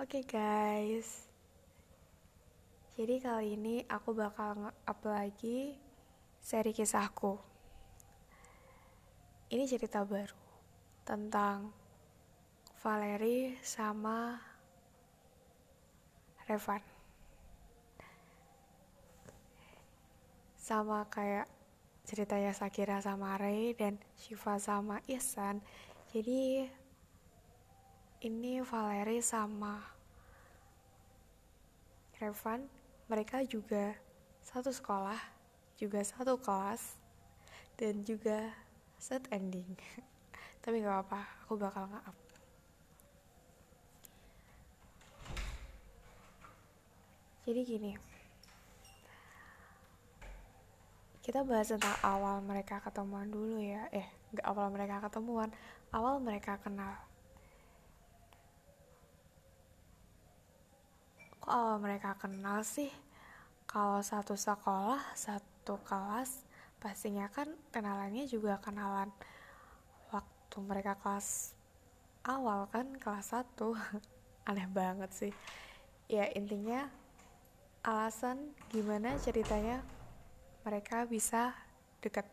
Oke guys. Jadi kali ini aku bakal nge-up lagi seri kisahku. Ini cerita baru Tentang Valeri sama Revan. Sama kayak ceritanya Sakira sama Ray dan Shiva sama Ihsan. Jadi ini Valeri sama Revan mereka juga satu sekolah juga satu kelas dan juga set ending. Tapi gak apa-apa aku bakal nge-up. Jadi gini kita bahas tentang awal mereka ketemuan dulu ya. Eh gak awal mereka ketemuan awal mereka kenal awal mereka kenal sih. Kalau satu sekolah satu kelas pastinya kan kenalannya juga kenalan waktu mereka kelas awal kan kelas satu. Aneh banget sih. Ya intinya alasan gimana ceritanya mereka bisa deket.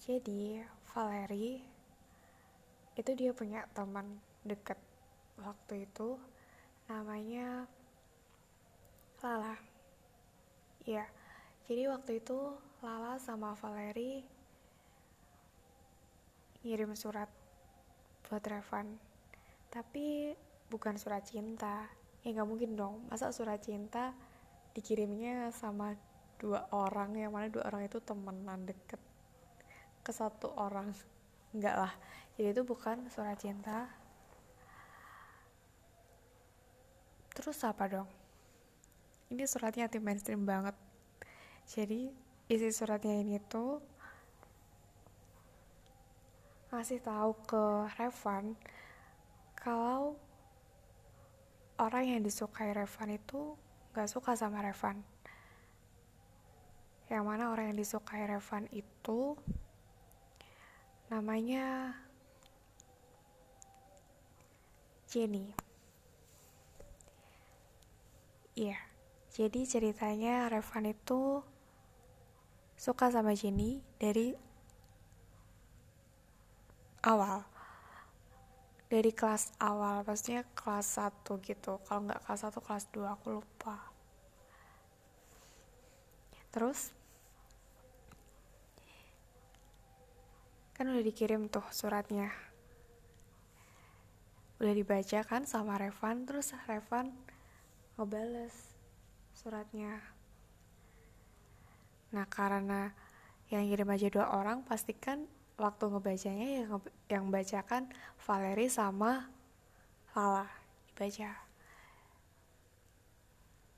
Jadi Valeri itu dia punya teman deket waktu itu namanya Lala. Ya jadi waktu itu Lala sama Valeri ngirim surat buat Revan. Tapi bukan surat cinta. Ya nggak mungkin dong. Masa surat cinta dikirimnya sama dua orang yang mana dua orang itu temenan deket ke satu orang? Enggak lah. Jadi itu bukan surat cinta terus apa dong? Ini suratnya anti mainstream banget. Jadi isi suratnya ini tuh ngasih tahu ke Revan kalau orang yang disukai Revan itu gak suka sama Revan. Yang mana orang yang disukai Revan itu namanya Jenny Iya, jadi ceritanya Revan itu suka sama Jenny dari awal. Dari kelas awal, pastinya kelas 1 gitu. Kalau nggak kelas 1, kelas 2, aku lupa. Terus, kan udah dikirim tuh suratnya. Udah dibaca kan sama Revan, terus Revan ngebales suratnya. Nah karena yang kirim aja dua orang pastikan waktu ngebacanya yang yang bacakan Valeri sama Lala dibaca.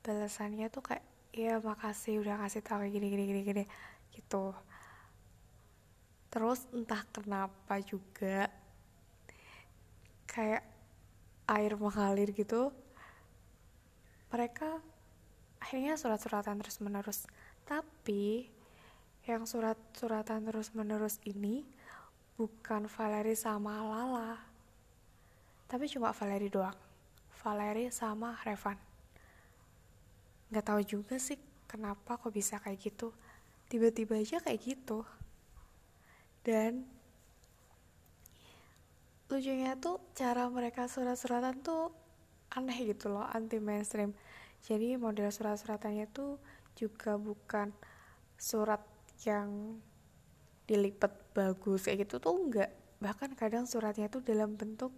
Balasannya tuh kayak ya makasih udah ngasih tahu gini gini gini gini gitu. Terus entah kenapa juga kayak air mengalir gitu mereka akhirnya surat-suratan terus-menerus. Tapi yang surat-suratan terus-menerus ini bukan Valeri sama Lala. Tapi cuma Valeri doang. Valeri sama Revan. Gak tahu juga sih kenapa kok bisa kayak gitu. Tiba-tiba aja kayak gitu. Dan lucunya tuh cara mereka surat-suratan tuh aneh gitu loh anti mainstream jadi model surat-suratannya tuh juga bukan surat yang dilipat bagus kayak gitu tuh enggak. Bahkan kadang suratnya tuh dalam bentuk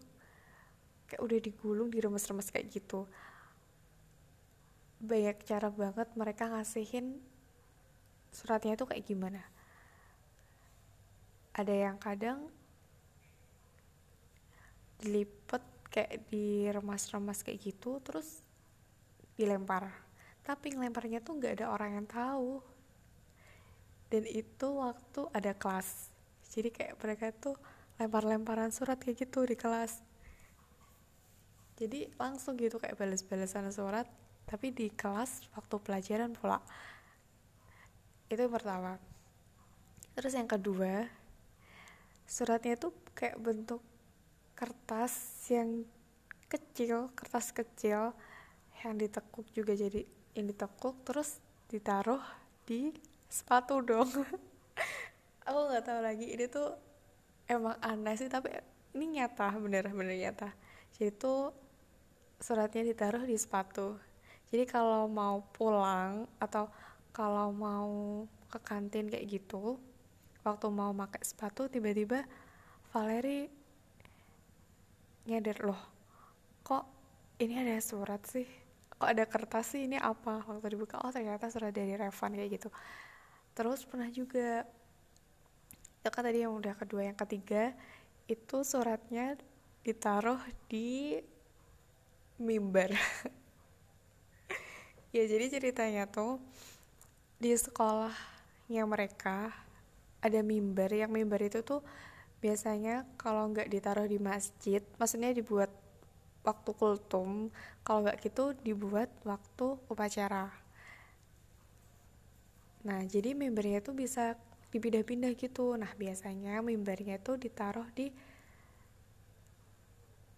kayak udah digulung diremes-remes kayak gitu. Banyak cara banget mereka ngasihin suratnya tuh kayak gimana. Ada yang kadang dilipet kayak diremas-remas kayak gitu terus dilempar. Tapi ngelemparnya tuh nggak ada orang yang tahu. Dan itu waktu ada kelas. Jadi kayak mereka tuh lempar-lemparan surat kayak gitu di kelas. Jadi langsung gitu kayak balas-balasan surat tapi di kelas waktu pelajaran pula. Itu yang pertama. Terus yang kedua suratnya tuh kayak bentuk kertas yang kecil kertas kecil yang ditekuk juga jadi yang ditekuk terus ditaruh di sepatu dong. Aku nggak tahu lagi ini tuh emang aneh sih tapi ini nyata bener-bener nyata. Jadi tuh suratnya ditaruh di sepatu. Jadi kalau mau pulang atau kalau mau ke kantin kayak gitu waktu mau pakai sepatu tiba-tiba Valeri nyadar loh kok ini ada surat sih? Kok ada kertas sih? Ini apa? Waktu dibuka oh ternyata surat dari Revan kayak gitu. Terus pernah juga itu kan tadi yang udah kedua yang ketiga itu suratnya ditaruh di mimbar. Ya jadi ceritanya tuh di sekolahnya mereka ada mimbar yang mimbar itu tuh biasanya kalau nggak ditaruh di masjid maksudnya dibuat waktu kultum kalau nggak gitu dibuat waktu upacara. Nah jadi mimbarnya tuh bisa dipindah-pindah gitu. Nah biasanya mimbarnya tuh ditaruh di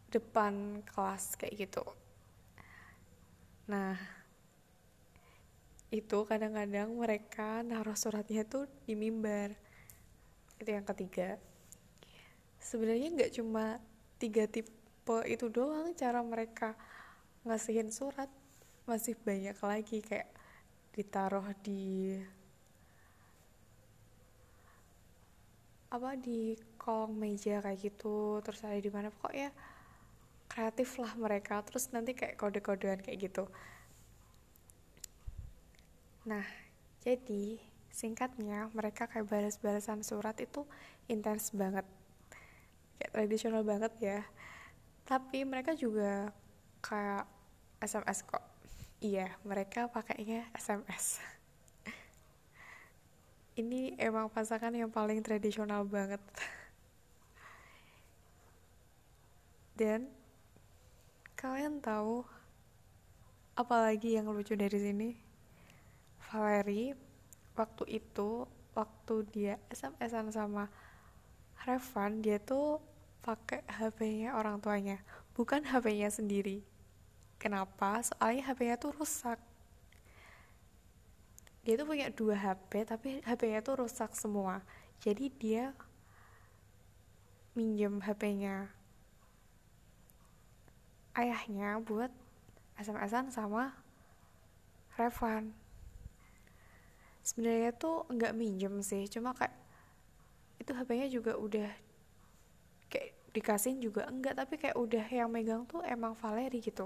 depan kelas kayak gitu. Nah itu kadang-kadang mereka naruh suratnya tuh di mimbar. Itu yang ketiga sebenarnya nggak cuma tiga tipe itu doang cara mereka ngasihin surat. Masih banyak lagi kayak ditaruh di apa di kolong meja kayak gitu. Terus ada di mana pokoknya kreatif lah mereka. Terus nanti kayak kode-kodean kayak gitu. Nah jadi singkatnya mereka kayak balas-balasan surat itu intens banget kayak tradisional banget ya. Tapi mereka juga kayak SMS kok. Iya mereka pakainya SMS ini emang pasangan yang paling tradisional banget. Dan kalian tahu apalagi yang lucu dari sini? Valeri waktu itu waktu dia SMS-an sama Revan dia tuh pakai HP-nya orang tuanya bukan HP-nya sendiri. Kenapa? Soalnya HP-nya tuh rusak. Dia tuh punya dua HP tapi HP-nya tuh rusak semua. Jadi dia minjem HP-nya ayahnya buat SMS-an sama Revan sebenarnya tuh nggak minjem sih cuma kayak itu HP-nya juga udah kayak dikasihin juga enggak tapi kayak udah yang megang tuh emang Valeri gitu.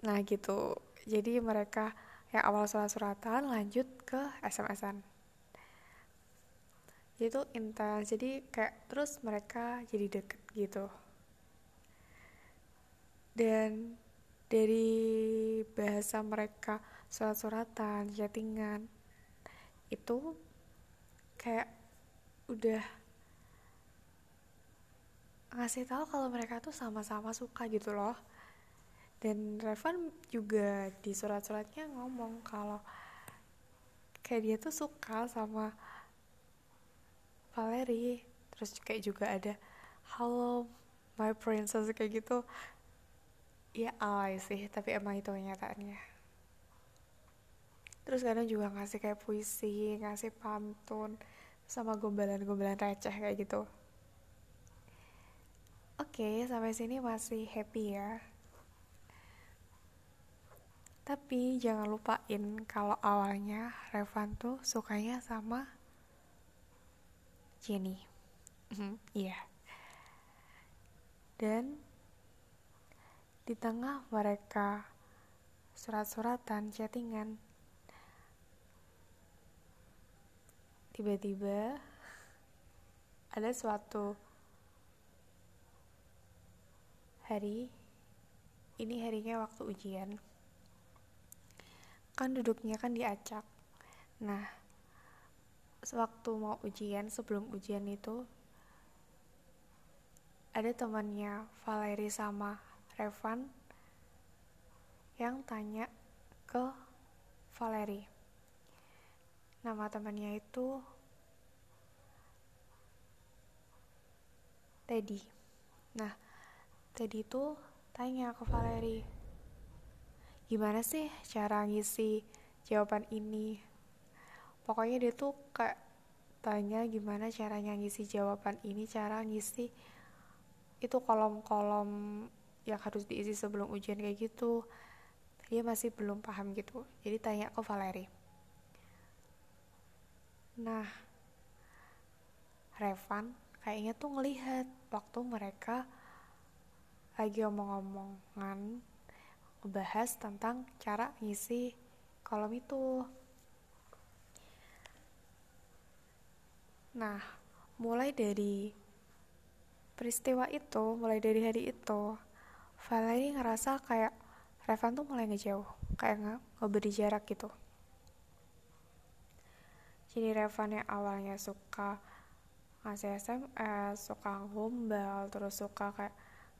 Nah gitu. Jadi mereka yang awal surat-suratan lanjut ke SMS-an itu intens. Jadi kayak terus mereka jadi deket gitu. Dan dari bahasa mereka surat-suratan chattingan itu kayak udah ngasih tahu kalau mereka tuh sama-sama suka gitu loh. Dan Revan juga di surat-suratnya ngomong kalau kayak dia tuh suka sama Valerie terus kayak juga ada halo my princess kayak gitu. Ya alay sih tapi emang itu kenyataannya terus kadang juga ngasih kayak puisi ngasih pantun sama gombalan-gombalan receh kayak gitu. Oke okay, sampai sini masih happy ya. Tapi jangan lupain kalau awalnya Revan tuh sukanya sama Jenny mhm, iya. Yeah. dan di tengah mereka surat-suratan chattingan tiba-tiba ada suatu hari ini harinya waktu ujian. Kan duduknya kan diacak nah sewaktu mau ujian sebelum ujian itu ada temannya Valeri sama Revan yang tanya ke Valeri nama temannya itu Teddy. Nah Teddy itu tanya ke Valeri gimana sih cara ngisi jawaban ini? Pokoknya dia tuh kayak tanya gimana caranya ngisi jawaban ini cara ngisi itu kolom-kolom yang harus diisi sebelum ujian kayak gitu. Dia masih belum paham gitu. Jadi tanya ke Valeri nah Revan kayaknya tuh ngelihat waktu mereka lagi omong-omongan ngebahas tentang cara ngisi kolom itu. Nah, mulai dari peristiwa itu, mulai dari hari itu, Valerie ngerasa kayak Revan tuh mulai ngejauh, kayak nge ngeberi jarak gitu. Jadi Revan yang awalnya suka ngasih SMS, suka ngombal, terus suka kayak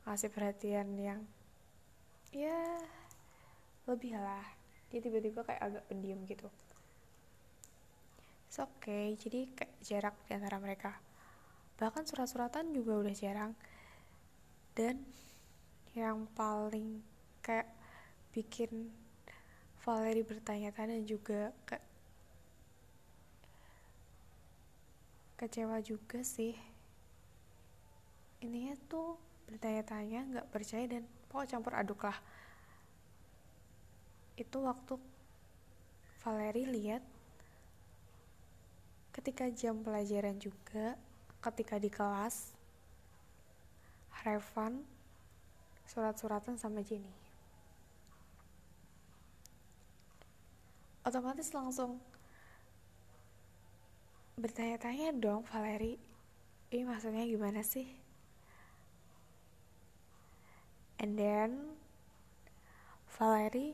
ngasih perhatian yang ya lebih lah dia tiba-tiba kayak agak pendiam gitu It's okay, jadi kayak jarak di antara mereka. Bahkan surat-suratan juga udah jarang. Dan yang paling kayak bikin Valerie bertanya-tanya juga kayak kecewa juga sih. Ininya tuh bertanya-tanya nggak percaya dan pokok campur aduk lah itu waktu Valeri lihat ketika jam pelajaran juga ketika di kelas Revan surat-suratan sama Jenny otomatis langsung bertanya-tanya dong Valeri. Ini maksudnya gimana sih? And then Valerie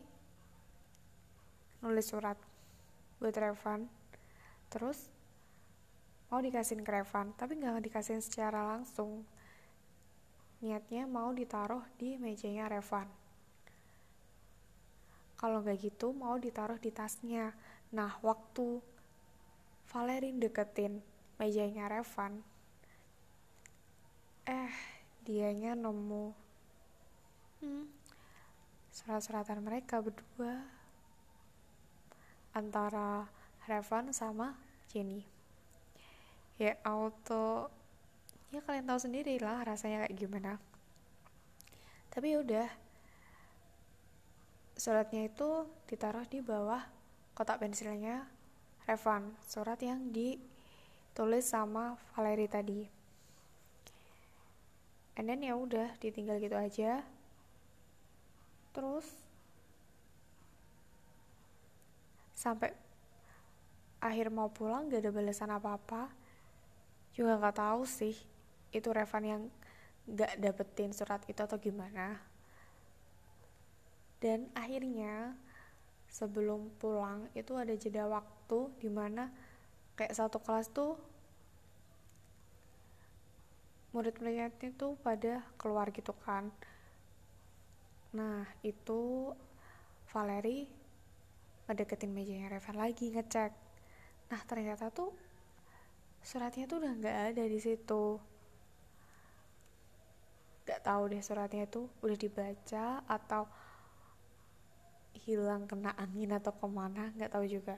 nulis surat buat Revan. Terus mau dikasihin ke Revan tapi nggak dikasihin secara langsung. Niatnya mau ditaruh di mejanya Revan. Kalau nggak gitu mau ditaruh di tasnya. Nah waktu Valerie deketin mejanya Revan. Eh dianya nemu hmm, surat-suratan mereka berdua. Antara Revan sama Jenny. Ya auto. Ya kalian tahu sendiri lah rasanya kayak gimana. Tapi ya udah. Suratnya itu ditaruh di bawah kotak pensilnya Revan surat yang ditulis sama Valeri tadi. And then ya udah ditinggal gitu aja. Terus sampai akhir mau pulang gak ada balasan apa-apa. Juga nggak tahu sih itu Revan yang gak dapetin surat itu atau gimana. Dan akhirnya sebelum pulang itu ada jeda waktu di mana kayak satu kelas tuh murid-muridnya tuh pada keluar gitu kan Nah, itu Valeri ngedeketin mejanya Revan lagi ngecek. Nah, ternyata tuh suratnya tuh udah nggak ada di situ. Gak tahu deh suratnya itu udah dibaca atau hilang kena angin atau ke mana nggak tahu juga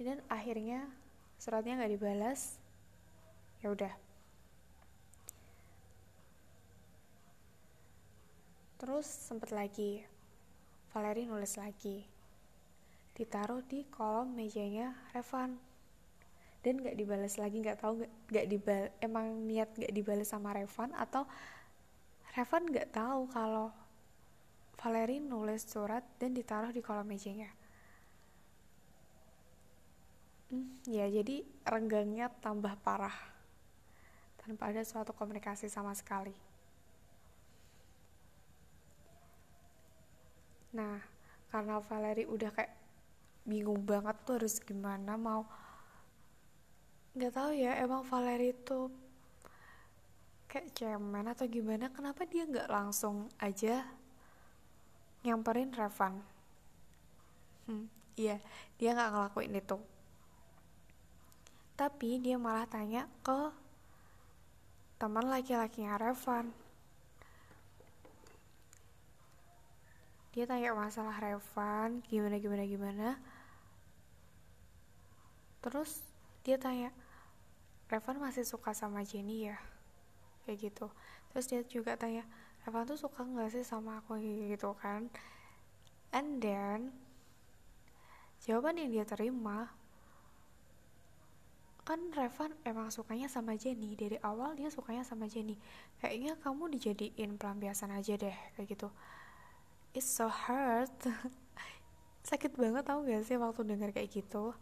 dan akhirnya suratnya nggak dibalas ya udah Terus sempet lagi, Valeri nulis lagi. Ditaruh di kolom mejanya Revan. Dan gak dibales lagi, gak tahu gak, gak dibal emang niat gak dibales sama Revan atau Revan gak tahu kalau Valeri nulis surat dan ditaruh di kolom mejanya. Hmm, ya jadi renggangnya tambah parah tanpa ada suatu komunikasi sama sekali. nah karena Valeri udah kayak bingung banget tuh harus gimana mau nggak tahu ya emang Valeri itu kayak cemen atau gimana kenapa dia nggak langsung aja nyamperin Revan hmm, iya dia nggak ngelakuin itu. Tapi dia malah tanya ke teman laki-lakinya Revan dia tanya masalah Revan gimana gimana gimana. Terus dia tanya Revan masih suka sama Jenny ya? Kayak gitu. Terus dia juga tanya Revan tuh suka nggak sih sama aku gitu kan? And then jawaban yang dia terima kan Revan emang sukanya sama Jenny. Dari awal dia sukanya sama Jenny. Kayaknya kamu dijadiin pelampiasan aja deh kayak gitu. It's so hurt sakit banget tau gak sih waktu denger kayak gitu?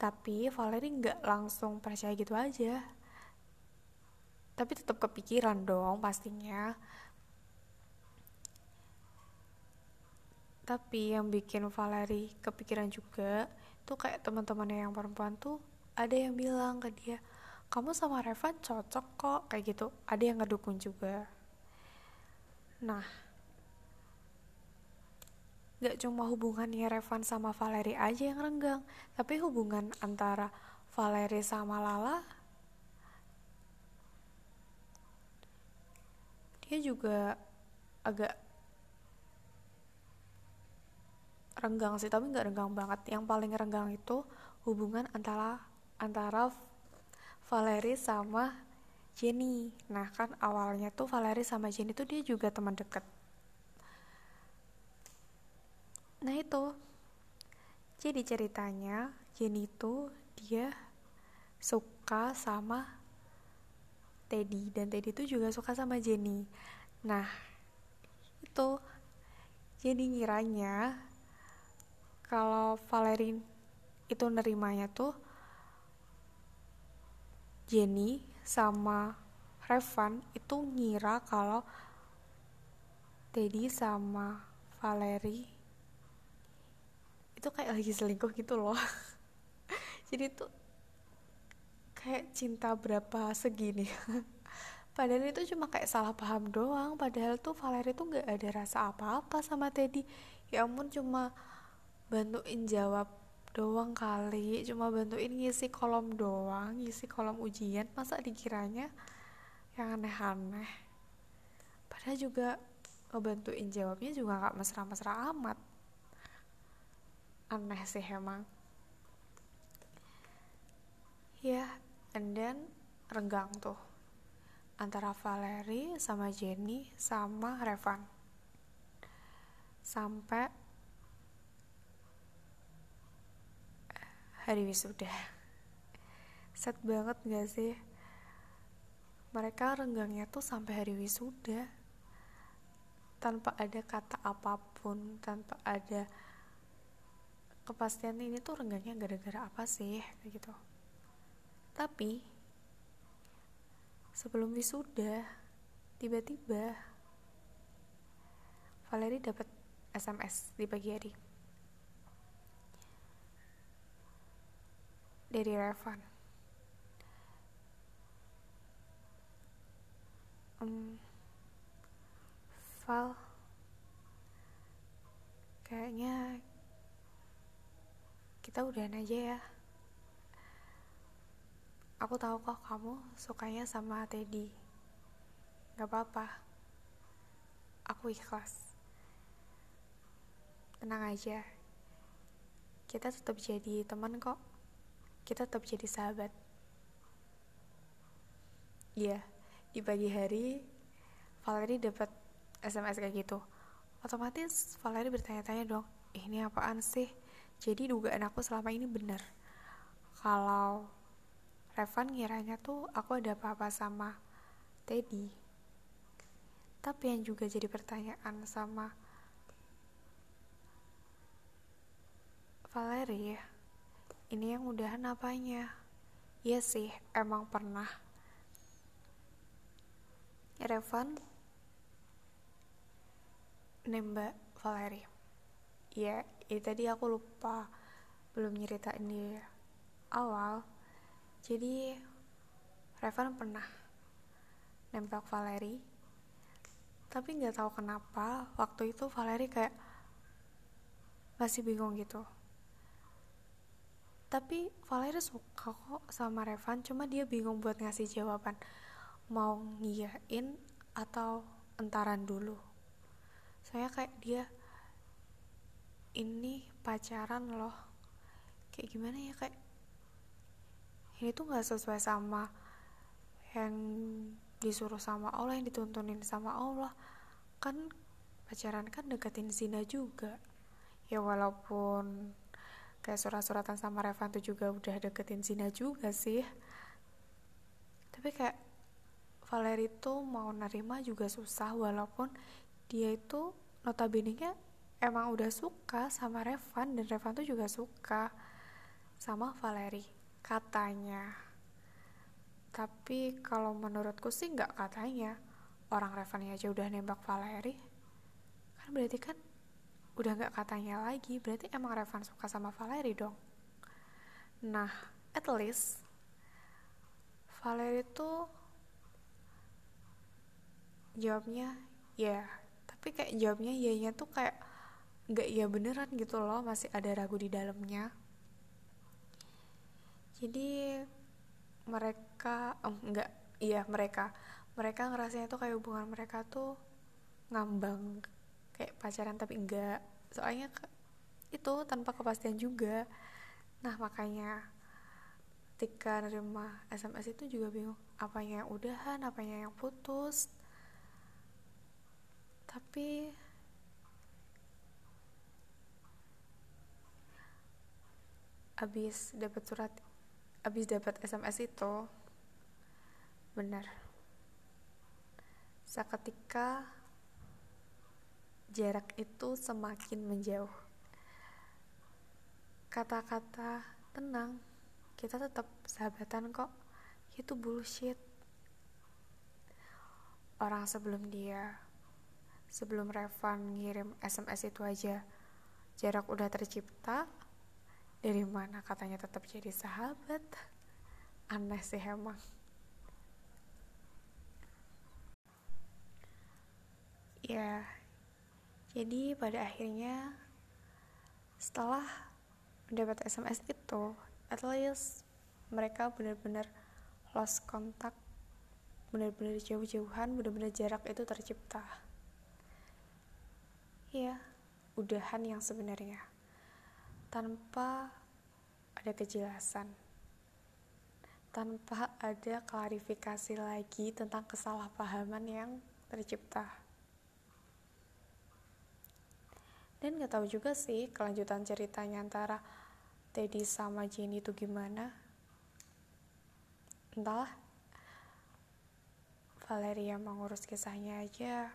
Tapi Valerie nggak langsung percaya gitu aja. Tapi tetap kepikiran dong pastinya tapi yang bikin Valerie kepikiran juga tuh kayak teman-temannya yang perempuan tuh ada yang bilang ke dia kamu sama Revan cocok kok kayak gitu. Ada yang ngedukung juga. Nah gak cuma hubungannya Revan sama Valerie aja yang renggang tapi hubungan antara Valerie sama Lala dia juga agak renggang sih tapi nggak renggang banget. Yang paling renggang itu hubungan antara antara Valerie sama Jenny. Nah kan awalnya tuh Valerie sama Jenny tuh dia juga teman deket. Nah itu. Jadi ceritanya Jenny itu dia suka sama Teddy dan Teddy itu juga suka sama Jenny. Nah itu jadi ngiranya kalau Valerie itu nerimanya tuh Jenny sama Revan itu ngira kalau Teddy sama Valerie itu kayak lagi selingkuh gitu loh. Jadi tuh kayak cinta berapa segini. Padahal itu cuma kayak salah paham doang padahal tuh Valerie tuh gak ada rasa apa-apa sama Teddy. Ya ampun cuma bantuin jawab doang kali cuma bantuin ngisi kolom doang ngisi kolom ujian. Masa dikiranya yang aneh-aneh? Padahal juga ngebantuin jawabnya juga gak mesra-mesra amat. Aneh sih emang. Ya and then renggang tuh antara Valerie sama Jenny sama Revan. Sampai hari wisuda. Set banget gak sih? Mereka renggangnya tuh sampai hari wisuda. Tanpa ada kata apa pun tanpa ada kepastian ini tuh renggangnya gara-gara apa sih gitu. Tapi sebelum wisuda tiba-tiba Valerie dapat SMS di pagi hari dari Revan um, Val kayaknya kita udahan aja ya. Aku tahu kok kamu sukanya sama Teddy. Gak apa-apa. Aku ikhlas. Tenang aja. Kita tetap jadi teman kok kita tetap jadi sahabat. Iya di pagi hari Valerie dapat SMS kayak gitu. Otomatis Valerie bertanya-tanya dong ini apaan sih? Jadi dugaan aku selama ini benar kalau Revan ngiranya tuh aku ada apa-apa sama Teddy. Tapi yang juga jadi pertanyaan sama Valerie ini yang udahan apanya? Iya sih emang pernah. Revan? Nembak Valerie ya ini tadi aku lupa. Belum nyeritain di awal. Jadi Revan pernah nembak Valeri. Tapi nggak tahu kenapa waktu itu Valeri kayak masih bingung gitu tapi Valeri suka kok sama Revan cuma dia bingung buat ngasih jawaban. Mau ngiyain atau entaran dulu? Saya kayak dia ini pacaran loh. Kayak gimana ya kayak ini tuh nggak sesuai sama yang disuruh sama Allah yang dituntunin sama Allah. Kan pacaran kan deketin zina juga. Ya walaupun kayak surat-suratan sama Revan tuh juga udah deketin zina juga sih. Tapi kayak Valeri tuh mau nerima juga susah walaupun dia itu notabene nya emang udah suka sama Revan dan Revan tuh juga suka sama Valeri katanya. Tapi kalau menurutku sih nggak katanya. Orang Revan aja udah nembak Valeri. Kan berarti kan udah nggak katanya lagi berarti emang Revan suka sama Valeri dong? Nah at least Valeri tuh jawabnya ya tapi kayak jawabnya ya nya tuh kayak nggak ya beneran gitu loh masih ada ragu di dalamnya. Jadi mereka oh, nggak iya mereka mereka ngerasanya tuh kayak hubungan mereka tuh ngambang kayak pacaran tapi enggak. Soalnya itu tanpa kepastian juga. Nah makanya ketika nerima SMS itu juga bingung apanya yang udahan apanya yang putus. Tapi abis dapat surat abis dapat SMS itu benar seketika jarak itu semakin menjauh. Kata-kata tenang, kita tetap sahabatan kok. Itu bullshit. Orang sebelum dia, sebelum Revan ngirim SMS itu aja, jarak udah tercipta. Dari mana katanya tetap jadi sahabat? Aneh sih emang. Ya, jadi pada akhirnya setelah mendapat SMS itu at least mereka benar-benar lost kontak benar-benar jauh-jauhan benar-benar jarak itu tercipta. Ya udahan yang sebenarnya. Tanpa ada kejelasan. Tanpa ada klarifikasi lagi tentang kesalahpahaman yang tercipta dan nggak tahu juga sih kelanjutan ceritanya antara Teddy sama Jenny itu gimana. Entahlah. Valeria mengurus kisahnya aja.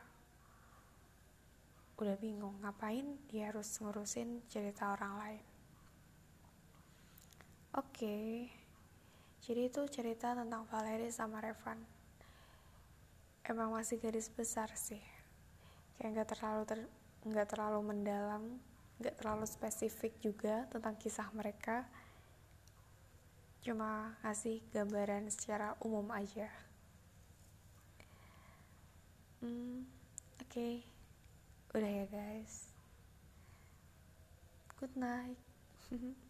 Udah bingung ngapain dia harus ngurusin cerita orang lain? Oke. Okay. jadi itu cerita tentang Valeria sama Revan. Emang masih garis besar sih. Kayak nggak terlalu ter nggak terlalu mendalam nggak terlalu spesifik juga tentang kisah mereka. Cuma ngasih gambaran secara umum aja. Hmm oke. Okay. udah ya guys. Good night